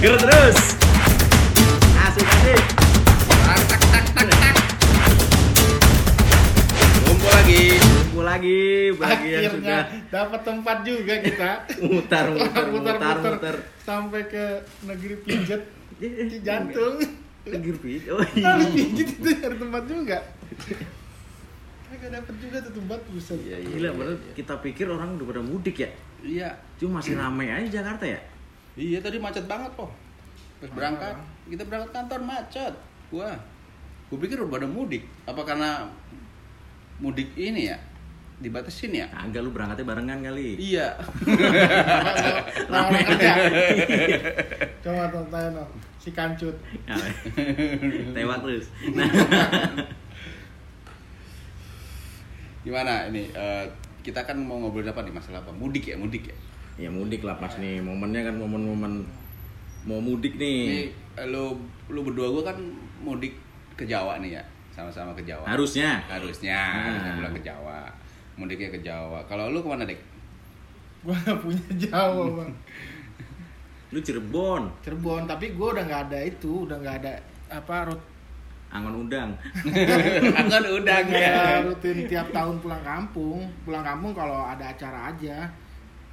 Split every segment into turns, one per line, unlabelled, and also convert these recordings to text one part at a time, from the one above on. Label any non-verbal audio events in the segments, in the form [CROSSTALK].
Ger terus. Asik asik.
Tak tak tak tak tak. Kumpul lagi.
Kumpul lagi bagi yang
Akhirnya
sudah
dapat tempat juga kita. [LAUGHS]
mutar mutar mutar
Muter-muter
mutar.
sampai ke negeri pijet di jantung.
Negeri Pit. Oh [LAUGHS] iya.
pijet itu cari tempat juga. Kagak dapat juga tuh tempat buset.
Iya, iya.
Gila, padahal kita pikir orang udah pada mudik ya.
Iya.
Cuma masih ramai aja Jakarta ya.
Iya tadi macet banget kok. Pas berangkat, kita berangkat kantor macet. Gua. Gua pikir udah pada mudik. Apa karena mudik ini ya? Dibatasin ya?
Kagak lu berangkatnya barengan kali.
Iya. [LAUGHS]
Lama kerja. [LAUGHS] Coba tanya no. si kancut.
Tewak [LAUGHS] terus. Nah,
Gimana ini? eh, kita kan mau ngobrol apa nih masalah apa? Mudik ya, mudik ya.
Ya mudik lah pas nih momennya kan momen-momen mau mudik nih.
Ini eh, lu lu berdua gua kan mudik ke Jawa nih ya. Sama-sama ke Jawa.
Harusnya.
Harusnya kita pulang ke Jawa. Mudiknya ke Jawa. Kalau lu ke mana, Dek?
Gua gak punya Jawa bang.
Lu Cirebon,
Cirebon tapi gua udah nggak ada itu, udah nggak ada apa rut
Angon Udang. [LAUGHS]
udah
nggak
ya.
rutin tiap tahun pulang kampung. Pulang kampung kalau ada acara aja.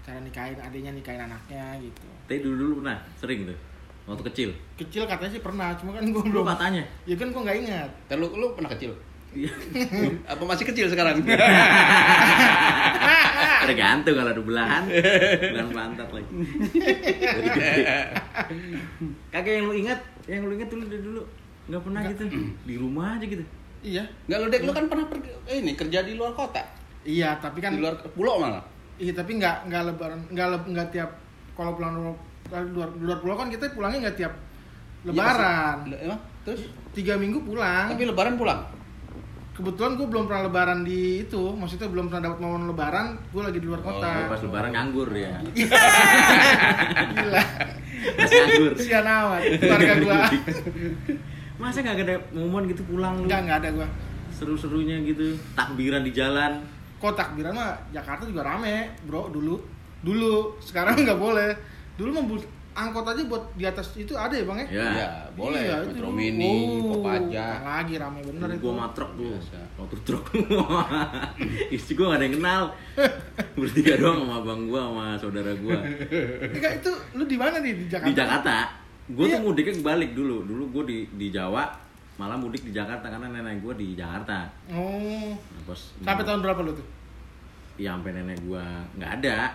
Cara nikahin adiknya nikahin anaknya gitu.
Tapi dulu dulu pernah sering tuh waktu kecil.
Kecil katanya sih pernah, cuma kan
Lu
belum.
katanya.
Ya kan gua nggak ingat.
Ntar lu, lu pernah kecil?
Iya. [LAUGHS]
Apa masih kecil sekarang? [LAUGHS]
Tergantung kalau ada belahan, belahan pantat lagi. Kagak yang lu ingat, yang lu ingat dulu dari dulu nggak pernah gitu di rumah aja gitu.
Iya.
Enggak lu Dek, lu kan pernah pergi eh, ini kerja di luar kota.
Iya, tapi kan
Di luar pulau malah.
Iya tapi nggak nggak lebaran nggak le- nggak tiap kalau pulang luar luar, luar pulau kan kita pulangnya nggak tiap lebaran
Iya, emang? Terus?
tiga minggu pulang
Tapi lebaran pulang.
kebetulan gue belum pernah lebaran di itu maksudnya belum pernah dapat momen lebaran gue lagi di luar
Oh,
kota
Pas lebaran nganggur ya.
gila
Pas nganggur.
sian amat keluarga gue [LAUGHS]
Masa nggak ada momen gitu pulang lu?
nggak nggak ada gue
Seru-serunya gitu, takbiran di jalan.
Kok takbiran mah Jakarta juga rame bro dulu dulu sekarang [LAUGHS] nggak boleh dulu mah angkot aja buat di atas itu ada ya bang ya
Ya.
Iya, boleh.
Iya,
Metro. Mini,
Oh,
Kopaja.
lagi rame bener itu
Gua matrok tuh, motor truk. [LAUGHS] Istri gua gak ada yang kenal. [LAUGHS] Bertiga doang sama abang gua sama saudara gua.
Enggak itu lu di mana nih di Jakarta?
Di Jakarta. Gua
Iya.
tuh mudiknya kebalik dulu. Dulu gua di di Jawa, malah mudik di Jakarta karena nenek gua di Jakarta.
Oh.
Nah, pas
Sampai tahun berapa lu tuh?
ya sampai nenek gua nggak ada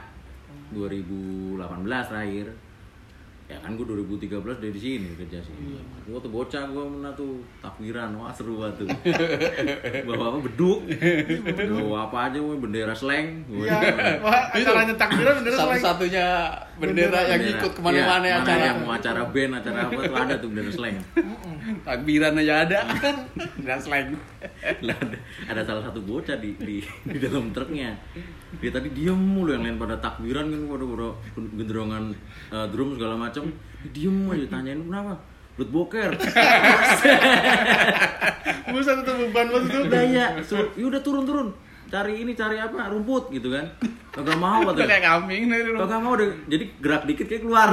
2018 terakhir ya kan gua 2013 dari sini kerja sih
Iya.
gua tuh bocah gua mana tuh takbiran wah seru banget tuh [LAUGHS] bawa apa beduk bawa apa aja wah, bendera slang Wah,
Iya. Wah, acaranya takbiran bener selain.
Satu-satunya bendera,
Bendera.
yang
bendera.
ikut ke mana-mana
Iya,
ya acara.
yang mau acara band acara apa tuh ada tuh bendera slang
Takbiran aja ada. [LAUGHS] Dan slang. [LAUGHS]
Lah, ada, ada salah satu bocah di di, di dalam truknya. Dia tadi diem mulu yang lain pada takbiran kan pada pada gendrongan eh, drum segala macam Dia diem aja tanyain kenapa? Belut boker? [LAUGHS]
Buset itu beban lu tuh.
udah ya suruh yaudah turun turun. Cari ini cari apa? Rumput gitu kan. Kagak mau
Udah
katanya.
kayak kambing lu.
kagak mau deh jadi gerak dikit kayak keluar.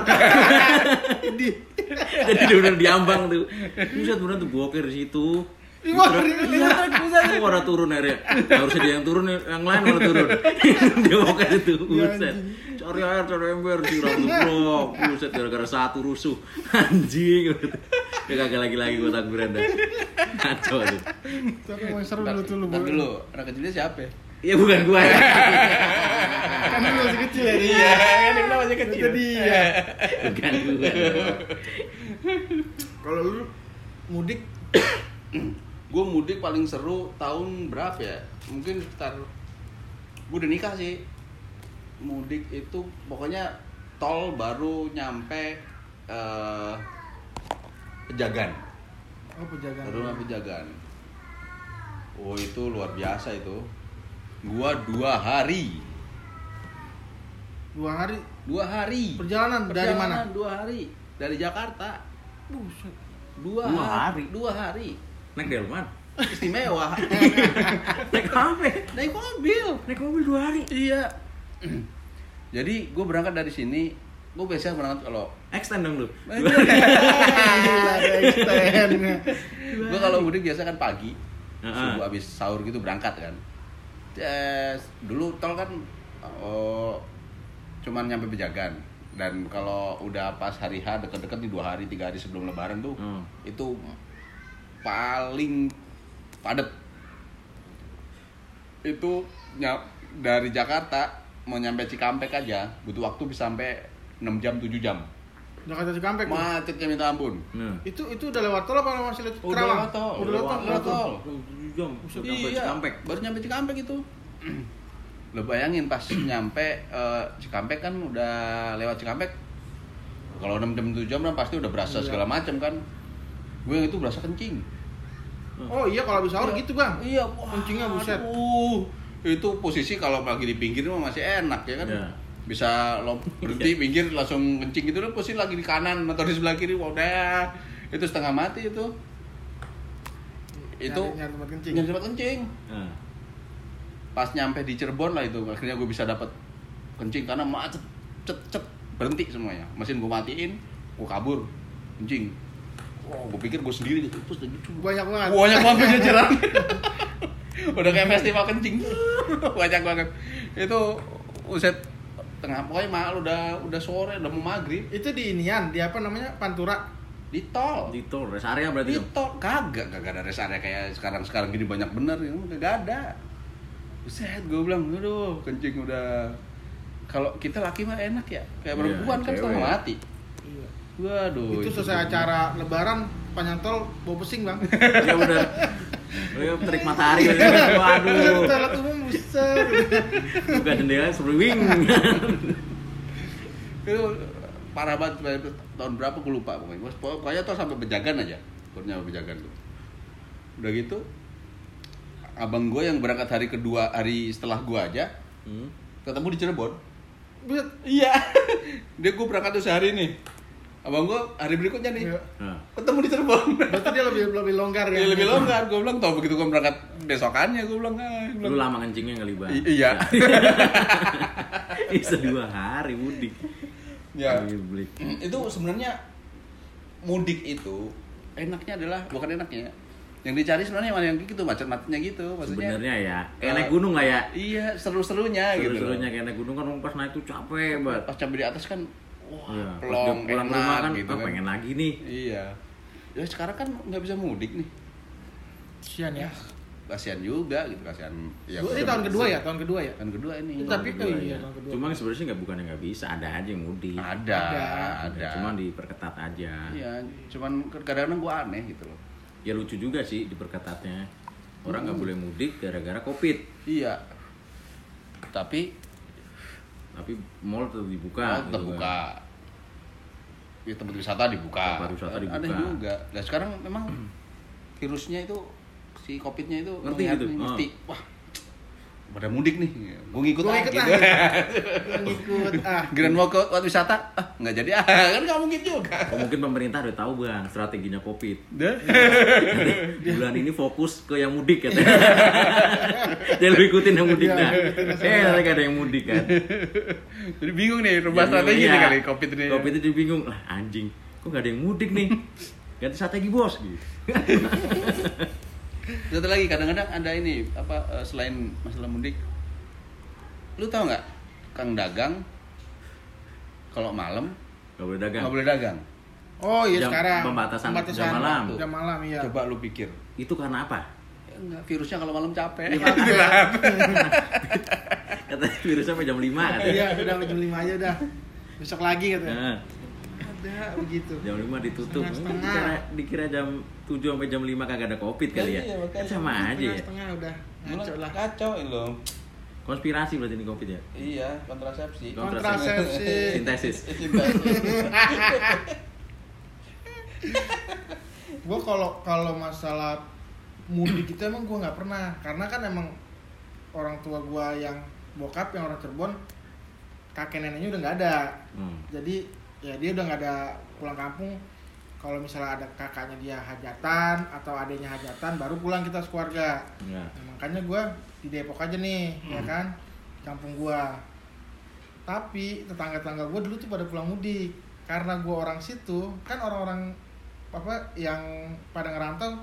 Di. [LAUGHS]
jadi udah diambang tuh. Buset beneran tuh boker di situ Iya, buset, gua pada turun akhirnya. Harusnya dia yang turun, yang lain malah turun. [LAUGHS] dia mau kayak itu,
Ya,
buset. Cari air, cari ember, siram tuh bro. Buset, gara-gara satu rusuh. [LAUGHS] Anjing. Dia kagak lagi-lagi gua takbiran dah. Kacau tuh.
Tapi emang seru dulu tuh lu. Bang.
dulu, anak kecilnya siapa ya?
Iya bukan gua ya. [LAUGHS]
Kan lu masih kecil ya.
Iya, kan dia masih kecil.
Itu dia.
Bukan gua.
Kalau lu mudik
Gue mudik paling seru tahun berapa ya? Mungkin sekitar gue udah nikah sih. Mudik itu pokoknya tol baru nyampe eh Pejagan.
oh penjagaan.
Rumah Pejagan. Oh itu luar biasa itu. Gua dua hari.
Dua hari
Dua hari.
perjalanan, dari mana?
Perjalanan Dua hari. Dari Jakarta.
Buset.
Dua,
Dua
hari.
hari?
Dua hari.
Naik delman.
Istimewa. [LAUGHS]
Naik apa?
Naik mobil.
Naik mobil dua hari.
Iya. [CLEARS THROAT] Jadi gue berangkat dari sini gue biasanya berangkat kalau
Extend dong lu.
Extend.
gue kalau mudik biasa kan pagi
Heeh.
subuh habis sahur gitu berangkat kan Yes, dulu tol kan oh, cuman nyampe pejagan dan kalau udah pas hari H deket-deket nih dua hari tiga hari sebelum lebaran tuh
Hmm.
itu paling padat itu dari Jakarta mau nyampe Cikampek aja butuh waktu bisa sampai 6 jam 7 jam
Jakarta Cikampek
macetnya minta ampun
Nah.
Itu itu udah lewat tol apa masih lewat
Udah
Kerawang?
lewat tol.
Udah lewat tol.
Lewat tol.
Tujuh jam.
Iya,
Cikampek.
baru nyampe Cikampek itu. Lo bayangin pas nyampe eh, Cikampek kan udah lewat Cikampek. Kalau 6 jam 7 jam kan pasti udah berasa
Iya.
segala macam kan. Gue yang itu berasa kencing.
Oh iya kalau habis sahur gitu, Bang.
Iya, wah,
Kencingnya buset.
aduh. Itu posisi kalau lagi di pinggir mah masih enak ya kan.
Iya.
Bisa lo [LAUGHS] berhenti pinggir langsung kencing gitu loh posisi lagi di kanan atau di sebelah kiri wah, udah itu setengah mati itu. Itu
Nyari- tempat kencing.
nyari tempat kencing.
Nah.
Pas nyampe di Cirebon lah itu akhirnya gue bisa dapat kencing karena macet cet cet berhenti semuanya. Mesin gue matiin, gue kabur kencing. Wah, gue pikir gue sendiri gitu. Terus udah gitu.
Banyak banget.
Banyak banget jajaran. [LAUGHS] Udah kayak festival kencing. [LAUGHS] Banyak banget. Itu uset tengah pokoknya mal udah udah sore udah mau maghrib
Itu di inian, di apa namanya? Pantura.
di tol.
Di tol rest area berarti
Di tol kagak kagak ada rest area kayak sekarang sekarang gini banyak bener ya kagak ada. Buset gue bilang aduh kencing udah kalau kita laki mah enak ya kayak
Iya,
perempuan kan
cewek.
setengah mati.
Iya.
Waduh.
itu selesai acara lebaran panjang tol bau pesing, Bang. [LAUGHS]
Ya udah. Oh ya terik matahari. [LAUGHS] Waduh.
Toilet umum buset.
Buka jendela seperti wing. [LAUGHS]
itu parah banget tahun berapa gue lupa pokoknya pokoknya tuh sampai bejagan aja pokoknya bejagan tuh udah gitu abang gue yang berangkat hari kedua hari setelah gue aja
Hmm.
ketemu di Cirebon
Buset.
iya dia gue berangkat tuh sehari nih abang gue hari berikutnya nih.
Nah.
ketemu di Cirebon
Berarti dia lebih lebih longgar ya.
Dia lebih longgar gue bilang tau begitu gue berangkat besokannya gue bilang ah gue
Lu
bilang,
lama kencingnya kali bang.
Iya [LAUGHS]
Bisa dua hari mudik.
ya itu sebenarnya mudik itu enaknya adalah bukan enaknya yang dicari sebenarnya mana yang gitu macet-macetnya gitu maksudnya
Sebenarnya ya, kayak
Eh,
naik gunung lah ya.
iya seru-serunya gitu loh.
Seru-serunya kayak naik gunung kan pas naik tuh capek banget.
pas campur di atas kan wah
Iya,
pelong
pulang
enak
rumah kan,
gitu
ah, pengen lagi nih.
iya ya sekarang kan nggak bisa mudik nih
Sian ya.
kasihan juga gitu kasihan ya
Ini tahun kedua ya, tahun kedua ya.
tahun kedua ini
Tapi
Kedua,
oh iya,
ya.
tahun kedua.
Cuma sebenarnya nggak bukan yang nggak bisa, ada aja yang mudik.
ada
Ada.
ada,
Cuma diperketat aja.
iya cuman kadang-kadang gua aneh gitu loh
Ya lucu juga sih diperketatnya. Orang nggak boleh mudik gara-gara covid.
iya tapi
Tapi mall tetap dibuka.
Mall tetap
gitu kan.
buka. Ya, tempat wisata dibuka.
Tempat wisata
Ada
dibuka.
juga. Nah sekarang memang virusnya itu si covidnya itu
Ngerti gitu?
nih,
Oh.
ngerti. Wah, pada mudik nih. Gue ngikut
Gua
ah,
ngikut
gitu.
ah. [LAUGHS] Ngikut ah.
Grand mau ke tempat wisata, ah nggak jadi ah kan nggak mungkin juga.
Oh, mungkin pemerintah udah tahu bang strateginya covid. [LAUGHS] Bulan ini fokus ke yang mudik katanya. [LAUGHS] Jangan lu ikutin yang mudik
Iya,
dah. Eh, mereka ada yang mudik kan.
Jadi bingung nih rubah
Jadi,
strategi
iya.
nih kali covid ini.
Covid itu bingung lah anjing. Kok gak ada yang mudik nih? Ganti strategi bos gitu.
Satu lagi kadang-kadang ada ini apa eh, selain masalah mudik, lu tau nggak kang dagang kalau malam
Gak boleh dagang.
nggak boleh dagang.
Oh iya
Jam-
sekarang.
pembatasan jam malam.
Jam malam iya.
Coba lu pikir.
Itu karena apa?
Ya, enggak, virusnya kalau malam capek.
Iya, [LAUGHS] makanya.
Katanya virusnya sampai jam 5 katanya.
Iya, udah jam 5 aja udah. Besok lagi katanya.
Nah,
Ada begitu.
jam 5 ditutup.
Setengah-setengah.
Dikira, dikira jam 7 sampai jam 5 kagak ada covid kali ya.
Iya, makanya.
Kan sama aja ya.
Setengah udah ngaco lah.
Kacau lo.
Konspirasi berarti ini covid ya.
Iya, kontrasepsi.
Kontrasepsi. [LAUGHS]
Sintesis. [LAUGHS]
Gue kalau kalau masalah mudik itu emang gue nggak pernah karena kan emang orang tua gue yang bokap yang orang Cirebon kakek neneknya udah nggak ada
Hmm.
jadi ya dia udah nggak ada pulang kampung. Kalau misalnya ada kakaknya dia hajatan atau adiknya hajatan baru pulang kita sekeluarga.
Ya.
Nah, makanya gue di Depok aja nih ya kan? Kampung gue tapi tetangga-tetangga gue dulu tuh pada pulang mudik. Karena gue orang situ kan orang-orang apa yang pada ngerantau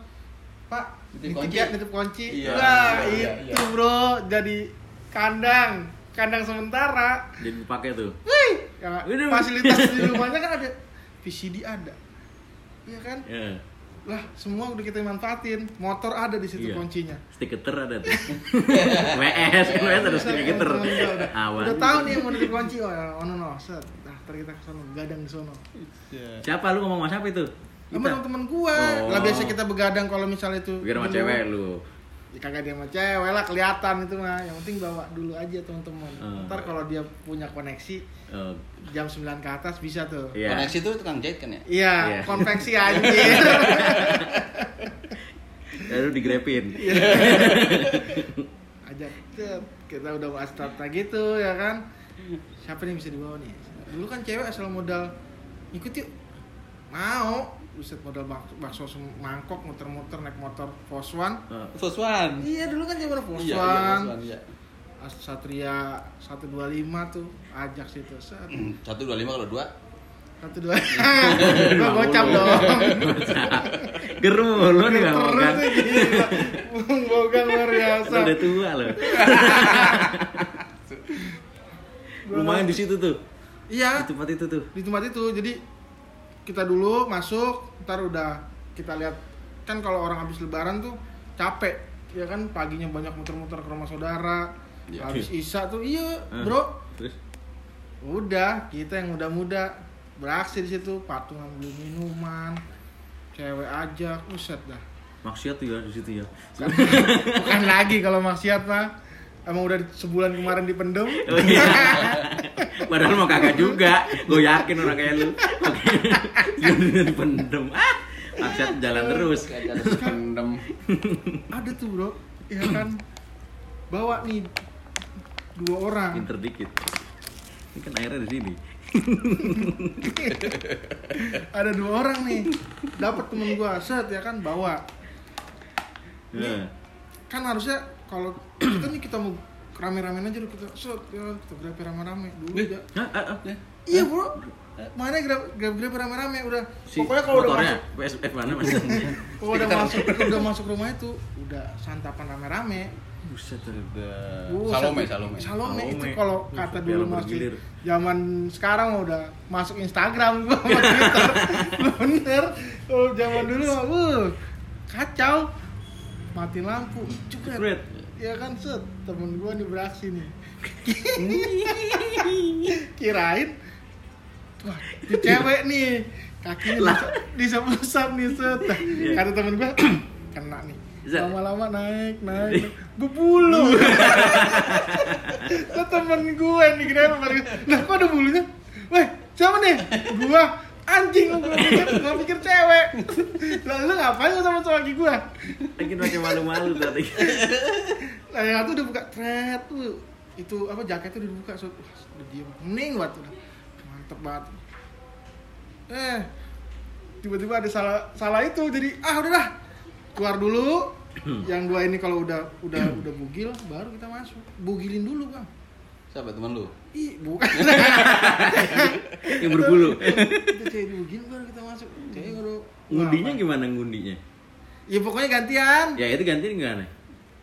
pak
Nitip
nitip
kunci."
ya nitip kunci.
Iya,
nah
iya,
itu
iya.
bro. Jadi kandang kandang sementara.
Jadi dipakai tuh.
Wih, ya,
Waduh.
fasilitas di [LAUGHS] rumahnya kan ada VCD ada Iya kan
Ya.
lah semua udah kita manfaatin motor ada di situ
Iya.
kuncinya
Stiker ada tuh. WS kan WS ada stiker.
Temen gua udah,
Awan.
udah tahu nih mau nitip kunci oh ya oh no no set nah ntar kita ke sono gadang di sono
Siapa lu ngomong sama siapa itu?
sama temen-temen gua
Oh.
lah biasa kita begadang kalau misalnya itu
Biar sama cewek lu.
Ya, kagak dia sama cewek lah kelihatan itu mah yang penting bawa dulu aja teman-teman
Hmm.
ntar kalau dia punya koneksi
Oh,
jam 9 ke atas bisa tuh
Iya.
Koneksi itu tukang jahit kan ya?
iya
Iya.
konveksi [LAUGHS] anjir
Lalu digrepin.
ajak cet, kita udah bahas tata gitu ya kan siapa nih yang bisa dibawa nih dulu kan cewek asal modal ikut yuk mau buset modal bakso, bakso mangkok muter-muter naik motor Foswan
Oh,
Foswan.
iya dulu kan zaman
Iya, iya,
Foswan
Foswan, iya.
Satria 125 tuh ajak situ set
Satu dua lima kalau dua.
satu dua [LAUGHS] [LAUGHS] gua gocap dong [LAUGHS]
Geru lu nih gak mau kan?
Bogang luar biasa
Lu udah tua lo. Lumayan di situ tuh.
iya
Di tempat itu tuh.
di tempat itu jadi kita dulu masuk ntar udah kita lihat. Kan kalau orang habis lebaran tuh capek ya kan? Paginya banyak muter-muter ke rumah saudara
Iya.
habis isa tuh iya
Ah.
bro.
Terus?
Udah kita yang muda-muda. Beraksi di situ patungan beli minuman cewek ajak buset dah.
Maksiat tuh ya di situ ya.
bukan lagi kalau maksiat mah emang udah sebulan kemarin dipendem [LAUGHS]
Oh, iya. Padahal mau kagak juga. Gue yakin orang kayak lu. Sudah dipendem. Ah, maksiat jalan terus.
Kayak ada pendem.
ada tuh bro ya kan bawa nih dua orang
Pinter dikit. Ini kan airnya di sini.
ada dua orang nih dapat temen gua set ya kan bawa
Nah,
kan harusnya kalau [CLEARS THROAT] kita nih kita mau rame-ramein aja dulu kita set ya kita grab rame-rame dulu
Eh.
ah.
iya bro mana grab grab grab rame-rame udah
Si
pokoknya kalau udah masuk
PSF mana mas? [LAUGHS]
kalau udah masuk udah masuk rumah itu udah santapan rame-rame
Buset.
Udah.
Uh,
Salome, Salome.
Salome itu kalau kata dulu masih zaman sekarang udah masuk Instagram gua [LAUGHS] sama Twitter. Bener. Kalau zaman dulu mah uh, kacau. Mati lampu, cepet. Ya kan set, temen gua nih beraksi nih. [LAUGHS] Kirain wah, di cewek nih kakinya bisa usap nih set. Kata temen gua [CLEARS THROAT] kena nih. Lama-lama naik, naik, naik. Bebulu. [LAUGHS] Itu temen gue nih kira baru Nah kok ada bulunya? Weh siapa nih? Gua anjing lu gue pikir, gue pikir cewek. Lalu ngapain lu sama cowok gue?
Lagi pakai malu-malu tadi.
Nah yang satu udah buka thread tuh Itu apa jaketnya udah dibuka so, Wah, udah diem, banget udah. Mantep banget. Eh tiba-tiba ada salah salah itu jadi ah udahlah keluar dulu. Yang dua ini kalau udah udah udah bugil baru kita masuk. Bugilin dulu bang
Siapa teman lu?
Ih, bukan. [LAUGHS]
Yang berbulu.
Itu cewek dulu gini baru kita masuk. Cewek baru.
Ngundinya gimana ngundinya?
Ya pokoknya gantian.
Ya itu gantiin gimana?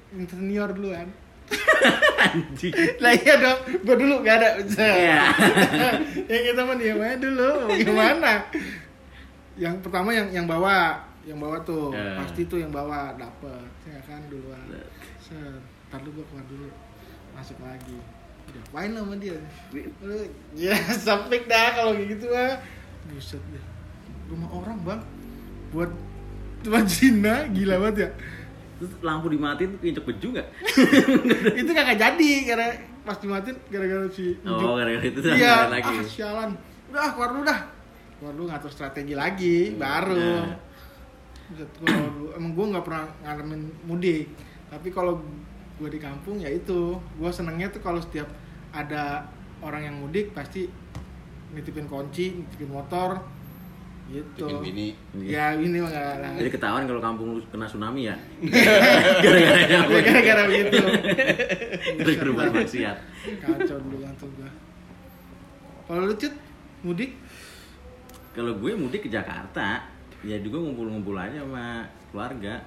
Yang senior duluan. [LAUGHS]
Anjing.
Lah iya dong, gua dulu gak ada.
Iya. [LAUGHS]
yang kita mah diam aja dulu. Gimana? Yang pertama yang yang bawa, yang bawa tuh
Ya.
pasti tuh yang bawa dapet, ya kan duluan. Set, ntar dulu gua keluar dulu, masuk lagi. Diapain lo sama dia? Lu, [LAUGHS] Ya sampai dah kalau kayak gitu ah. Buset deh. Rumah orang bang, buat cuma Cina gila banget ya.
Terus lampu dimatiin injek beju nggak? [LAUGHS]
itu kagak jadi karena pas dimatiin gara-gara si
Oh, gara-gara itu
iya
lagi.
ah sialan udah keluar dulu dah keluar dulu ngatur strategi lagi baru
Nah.
Buset, gua emang gue nggak pernah ngalamin mudik tapi kalau gue di kampung ya itu gue senengnya tuh kalau setiap ada orang yang mudik pasti nitipin kunci nitipin motor gitu
Bikin bini.
ya ini mah nggak lah
Jadi ketahuan kalau kampung lu kena tsunami ya. [LAUGHS] Gara-gara
Ya,
apa?
gara-gara begitu
Gara-gara maksiat.
kacau dulu kantor gua Kalau lu cut mudik?
Kalau gue mudik ke Jakarta, ya juga ngumpul-ngumpul aja sama keluarga.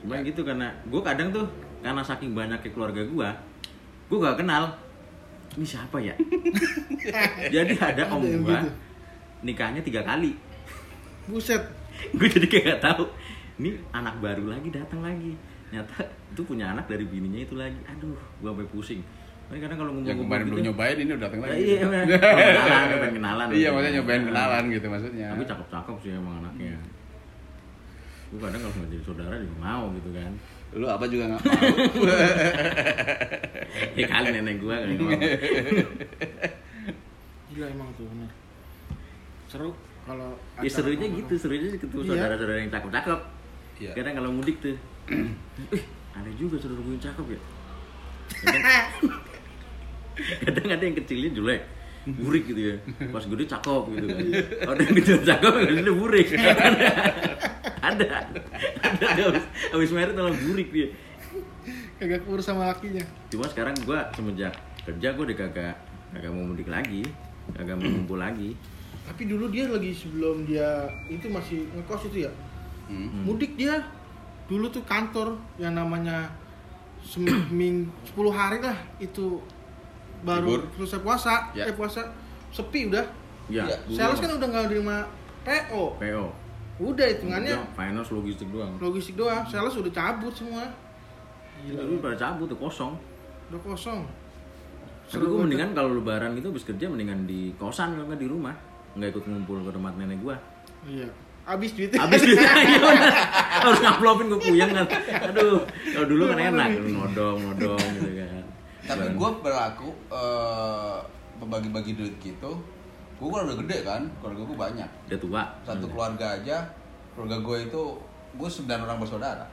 Cuma
Ya.
gitu karena gue kadang tuh karena saking banyaknya keluarga gue, gue gak kenal ini siapa ya. [LAUGHS] Jadi ada om gue
gitu.
nikahnya tiga kali.
Buset. [LAUGHS]
gue jadi kayak gak tahu. Ini anak baru lagi datang lagi. Nyata itu punya anak dari bininya itu lagi. Aduh, gue sampai pusing. Makanya kadang kalau
Yang
ngumpul-ngumpul
kemarin belum
gitu,
nyobain ini udah datang lagi.
iya, [LAUGHS] kenalan, dia pengen kenalan.
Iya, maksudnya nyobain kenalan gitu maksudnya.
Tapi cakep-cakep sih emang anaknya. Gue kadang kalau nggak jadi saudara juga mau gitu kan.
Lu apa juga nggak mau. [LAUGHS]
Ya kali nenek gue kan.
Gila emang tuh bener. Seru kalau
Ya serunya
nongkrong.
gitu, serunya ketemu
Iya.
saudara-saudara yang cakep-cakep.
Iya.
Kadang kalau mudik tuh, [CLEARS THROAT] eh ada juga saudara gue yang cakep ya. [LAUGHS] Kadang, kadang ada yang kecilnya jelek, burik gitu ya. Pas gede cakep gitu kan. Kalau ada yang kecil cakep, yang gede burik. [LAUGHS] ada, ada habis, habis merit malah burik dia.
Kagak kurus sama lakinya.
Cuma sekarang gua semenjak kerja gua udah kagak kagak mau mudik lagi, kagak mau ngumpul lagi.
Tapi dulu dia lagi sebelum dia itu masih ngekos itu ya.
Hmm.
Mudik dia dulu tuh kantor yang namanya seming [CLEARS THROAT] 10 hari lah itu baru
Libur.
selesai puasa,
Ya.
eh puasa sepi udah.
Ya,
Iya,
gua
Sales kan udah nggak terima PO.
PO.
Udah hitungannya
Udah, finance logistik doang.
logistik doang. Sales udah cabut semua.
Gila, lu pada cabut tuh kosong.
Udah kosong.
Tapi gue mendingan kalau lebaran itu habis kerja mendingan di kosan kalau nggak di rumah. Nggak ikut ngumpul ke tempat nenek gua.
Iya. Abis duitnya.
Habis duitnya [LAUGHS] iya harus ngaplopin gue puyeng kan. Aduh, kalau dulu kan enak nodong nodong gitu kan.
Tapi gue berlaku eh, membagi-bagi duit gitu. Gue kan udah gede kan, keluarga gue banyak.
udah tua.
Satu keluarga aja, keluarga gue itu gue sembilan orang bersaudara.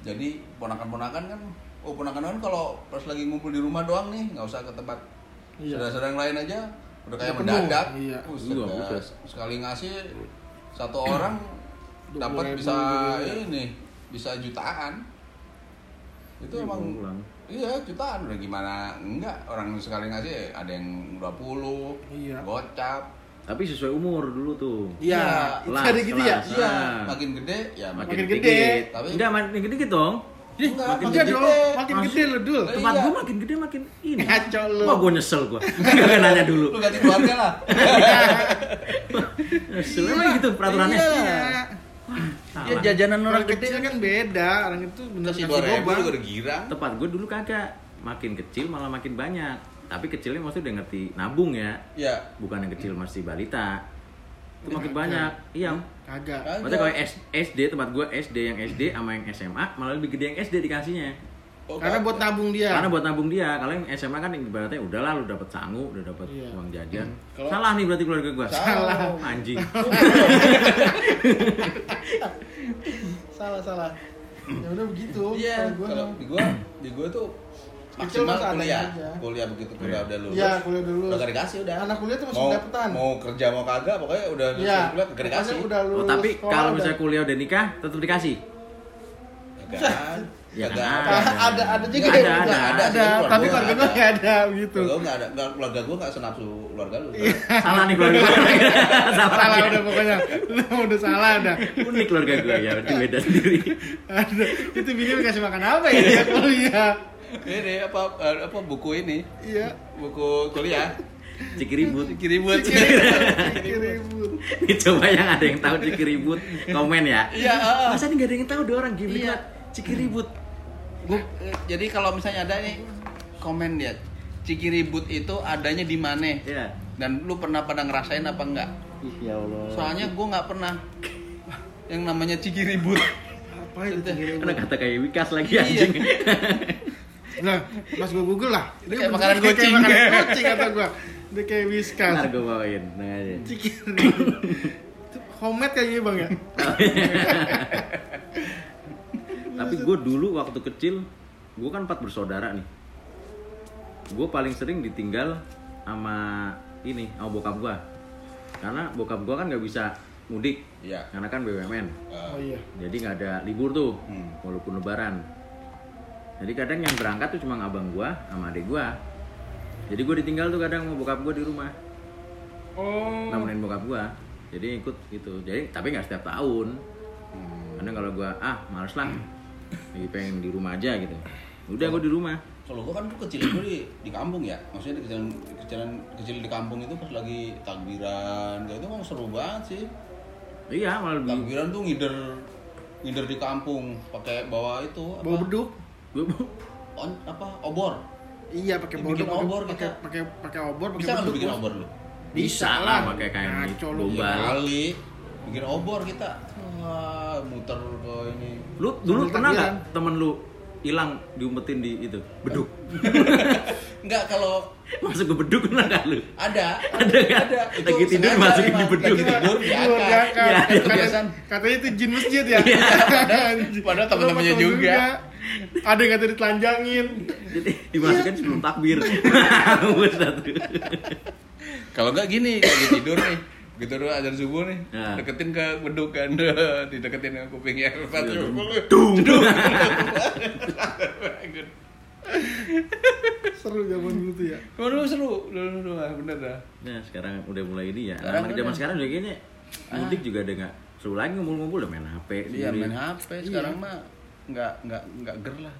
Jadi ponakan-ponakan kan, oh ponakan kan kalau pas lagi ngumpul di rumah doang nih, nggak usah ke tempat
Iya.
saudara-saudara yang lain aja, udah kayak
penuh,
mendadak.
iya.
Buset
Iya.
Sekali ngasih satu orang dapat
20.000
bisa
gitu ya.
ini, bisa jutaan. Itu
Iya,
emang. Iya jutaan udah gimana enggak orang sekali ngasih ada yang 20
Iya.
gocap
Tapi sesuai umur dulu tuh.
Iya, itu
Kelas,
ada gitu ya.
iya
Ah.
makin gede ya makin,
Makin
dikit.
gede.
Tapi-
Enggak, makin gede dong.
Enggak,
makin
Iya
gede.
dong, makin gede lo dul.
Eh,
Tempat
iya.
gua makin gede makin ini. [LAUGHS]
Ngaco lu.
Wah, gua nyesel gua. Gak nanya dulu.
lu ganti keluarga lah [LAUGHS]
Nyesel emang gitu peraturannya.
Iya.
Salah.
ya jajanan
Orang
orang
kecil kan beda, orang itu bener
ribu
gobang.
juga udah girang
Tempat gua dulu kagak. Makin kecil malah makin banyak. Tapi kecilnya maksudnya udah ngerti nabung ya.
ya
Bukan yang kecil masih balita. Itu
Iya,
makin
kagak.
banyak. Iya.
Kagak.
Kagak.
Maksudnya kalau SD tempat gua SD yang SD sama yang SMA malah lebih gede yang SD dikasihnya.
Oh,
Karena
kagak.
buat nabung dia.
Karena buat nabung dia. Kalau yang SMA kan ibaratnya udahlah lu dapat sangu, udah dapat
Iya.
uang jajan.
Kalau-
Salah nih berarti keluarga gua.
Salah.
Anjing. [LAUGHS]
salah salah. Ya udah begitu.
iya
Kalau
di gua di gua tuh maksimal kuliah
aja.
kuliah begitu kuliah
Iya.
udah lulus
Iya, kuliah dulu.
udah gak dikasih udah
Anak kuliah tuh masih
mau
dapetan.
mau kerja mau kagak pokoknya udah lulus
Iya.
kuliah gak dikasih
udah lulus
Oh, tapi kalau
udah-
misalnya kuliah udah nikah tetap dikasih.
Kagak.
Ya,
Kagak
kan
Ah,
ada.
ada ada juga
Ada, ada, ada.
ada, tapi keluarga gua nggak ada gitu.
Gua nggak ada, keluarga gua nggak senapsu keluarga lu.
Salah nih keluarga gua. [LAUGHS] salah.
Udah pokoknya. Udah salah dah.
Unik keluarga gua ya, berarti beda sendiri.
Ada. Itu bini kasih makan apa ya kuliah?
Ini apa eh, apa buku ini?
Iya.
Buku kuliah.
Cikiribut.
Cikiribut.
Ribut.
Ini [LAUGHS] coba yang ada yang tahu Cikiribut komen ya.
Iya, heeh.
Masa nih gak ada yang tahu dua orang gimmick
Iya.
Cikiribut.
Eh, jadi kalau misalnya ada nih komen dia, Cikiribut itu adanya di mana?
Ya.
Dan lu pernah pada ngerasain apa enggak?
Ih, ya Allah.
Soalnya gua nggak pernah yang namanya Cikiribut.
Apa itu?
Karena kata kayak Wikas lagi
Iya.
anjing.
Nah, pas gua google lah.
Ini
Dia
kayak makanan
kayak
kucing.
makanan kucing kata gua. Dia kayak whiskas.
Ntar gue bawain, tenang aja.
Cikiri. Itu homemade kayaknya bang ya. [LAUGHS]
Tapi gue dulu waktu kecil, gue kan empat bersaudara nih. Gue paling sering ditinggal sama ini, sama bokap gue. Karena bokap gue kan nggak bisa mudik,
Iya.
karena kan BUMN.
Oh iya.
Jadi nggak ada libur tuh,
Hmm.
walaupun lebaran. Jadi kadang yang berangkat tuh cuma abang gue sama adik gue. jadi gue ditinggal tuh kadang mau bokap gue di rumah
Oh.
nemenin bokap gue jadi ikut gitu jadi tapi nggak setiap tahun
Hmm.
karena kalau gue ah males lah lagi pengen di rumah aja gitu udah gue di rumah
Kalau gua kan tuh kecil gue di, di kampung ya, maksudnya di kecilan, kecilan kecil di kampung itu pas lagi takbiran, kayak itu emang seru banget sih.
iya malah lebih
Takbiran tuh ngider ngider di kampung pakai bawa itu apa?
Bawa beduk.
gue
On, apa obor.
Iya pakai
Bikin
beduk,
obor
pakai
kita.
pakai pakai obor, pakai
Bisa kan lu
beduk,
bikin obor lu?
bisa lah pakai kain
Ngaco lu.
gombal
Iya kali. Bikin obor kita. Wah, muter ke ini.
lu dulu
Sambil
pernah nggak
takbiran.
temen lu hilang diumpetin di itu beduk [LAUGHS]
Enggak kalau
masuk ke beduk pernah nggak lu
ada
Ada nggak?
ada Itu
Lagi tidur
sengaja
masukin di beduk.
lagi tidur diangkat.
Iya,
Kata-
kebiasaan.
Katanya itu jin masjid ya. [LAUGHS]
padahal temen-temennya
Temen
juga.
Ada yang kata ditelanjangin.
jadi dimasukin sebelum takbir [LAUGHS]
Kalau enggak gini, lagi tidur nih. Begitu dulu azan subuh nih,
Nah.
deketin ke beduk kan, [LAUGHS] dideketin ke kupingnya.
dung. [LAUGHS]
Seru zaman dulu tuh ya.
Oh, dulu seru, dulu dulu ah, bener dah.
nah sekarang udah mulai ini ya.
Sekarang
anak zaman
udah.
sekarang juga kayaknya mudik juga ada nggak? Seru lagi ngumpul-ngumpul udah main hp
Iya main HP sekarang mah nggak nggak nggak ger lah,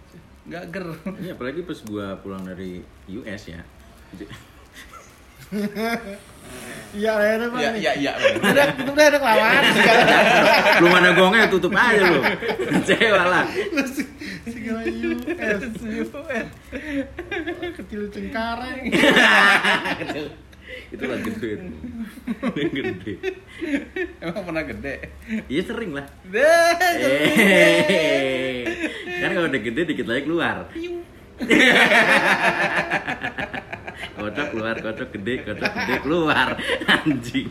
nggak ger.
Iya, apalagi pas gua pulang dari US ya [LAUGHS]
Iya, akhirnya
Iya
nih.
iya iya.
Udah, udah ada kelamaan
belum ada gongnya tutup aja lu kecewa lah
Segala US. Kecil cengkareng.
itu lah gede itu gede
Emang pernah gede.
iya sering lah
Deh.
Eh, kan kalau udah gede dikit lagi keluar. [LAUGHS] kocok keluar, kocok gede, kocok gede keluar. [LAUGHS] Anjing.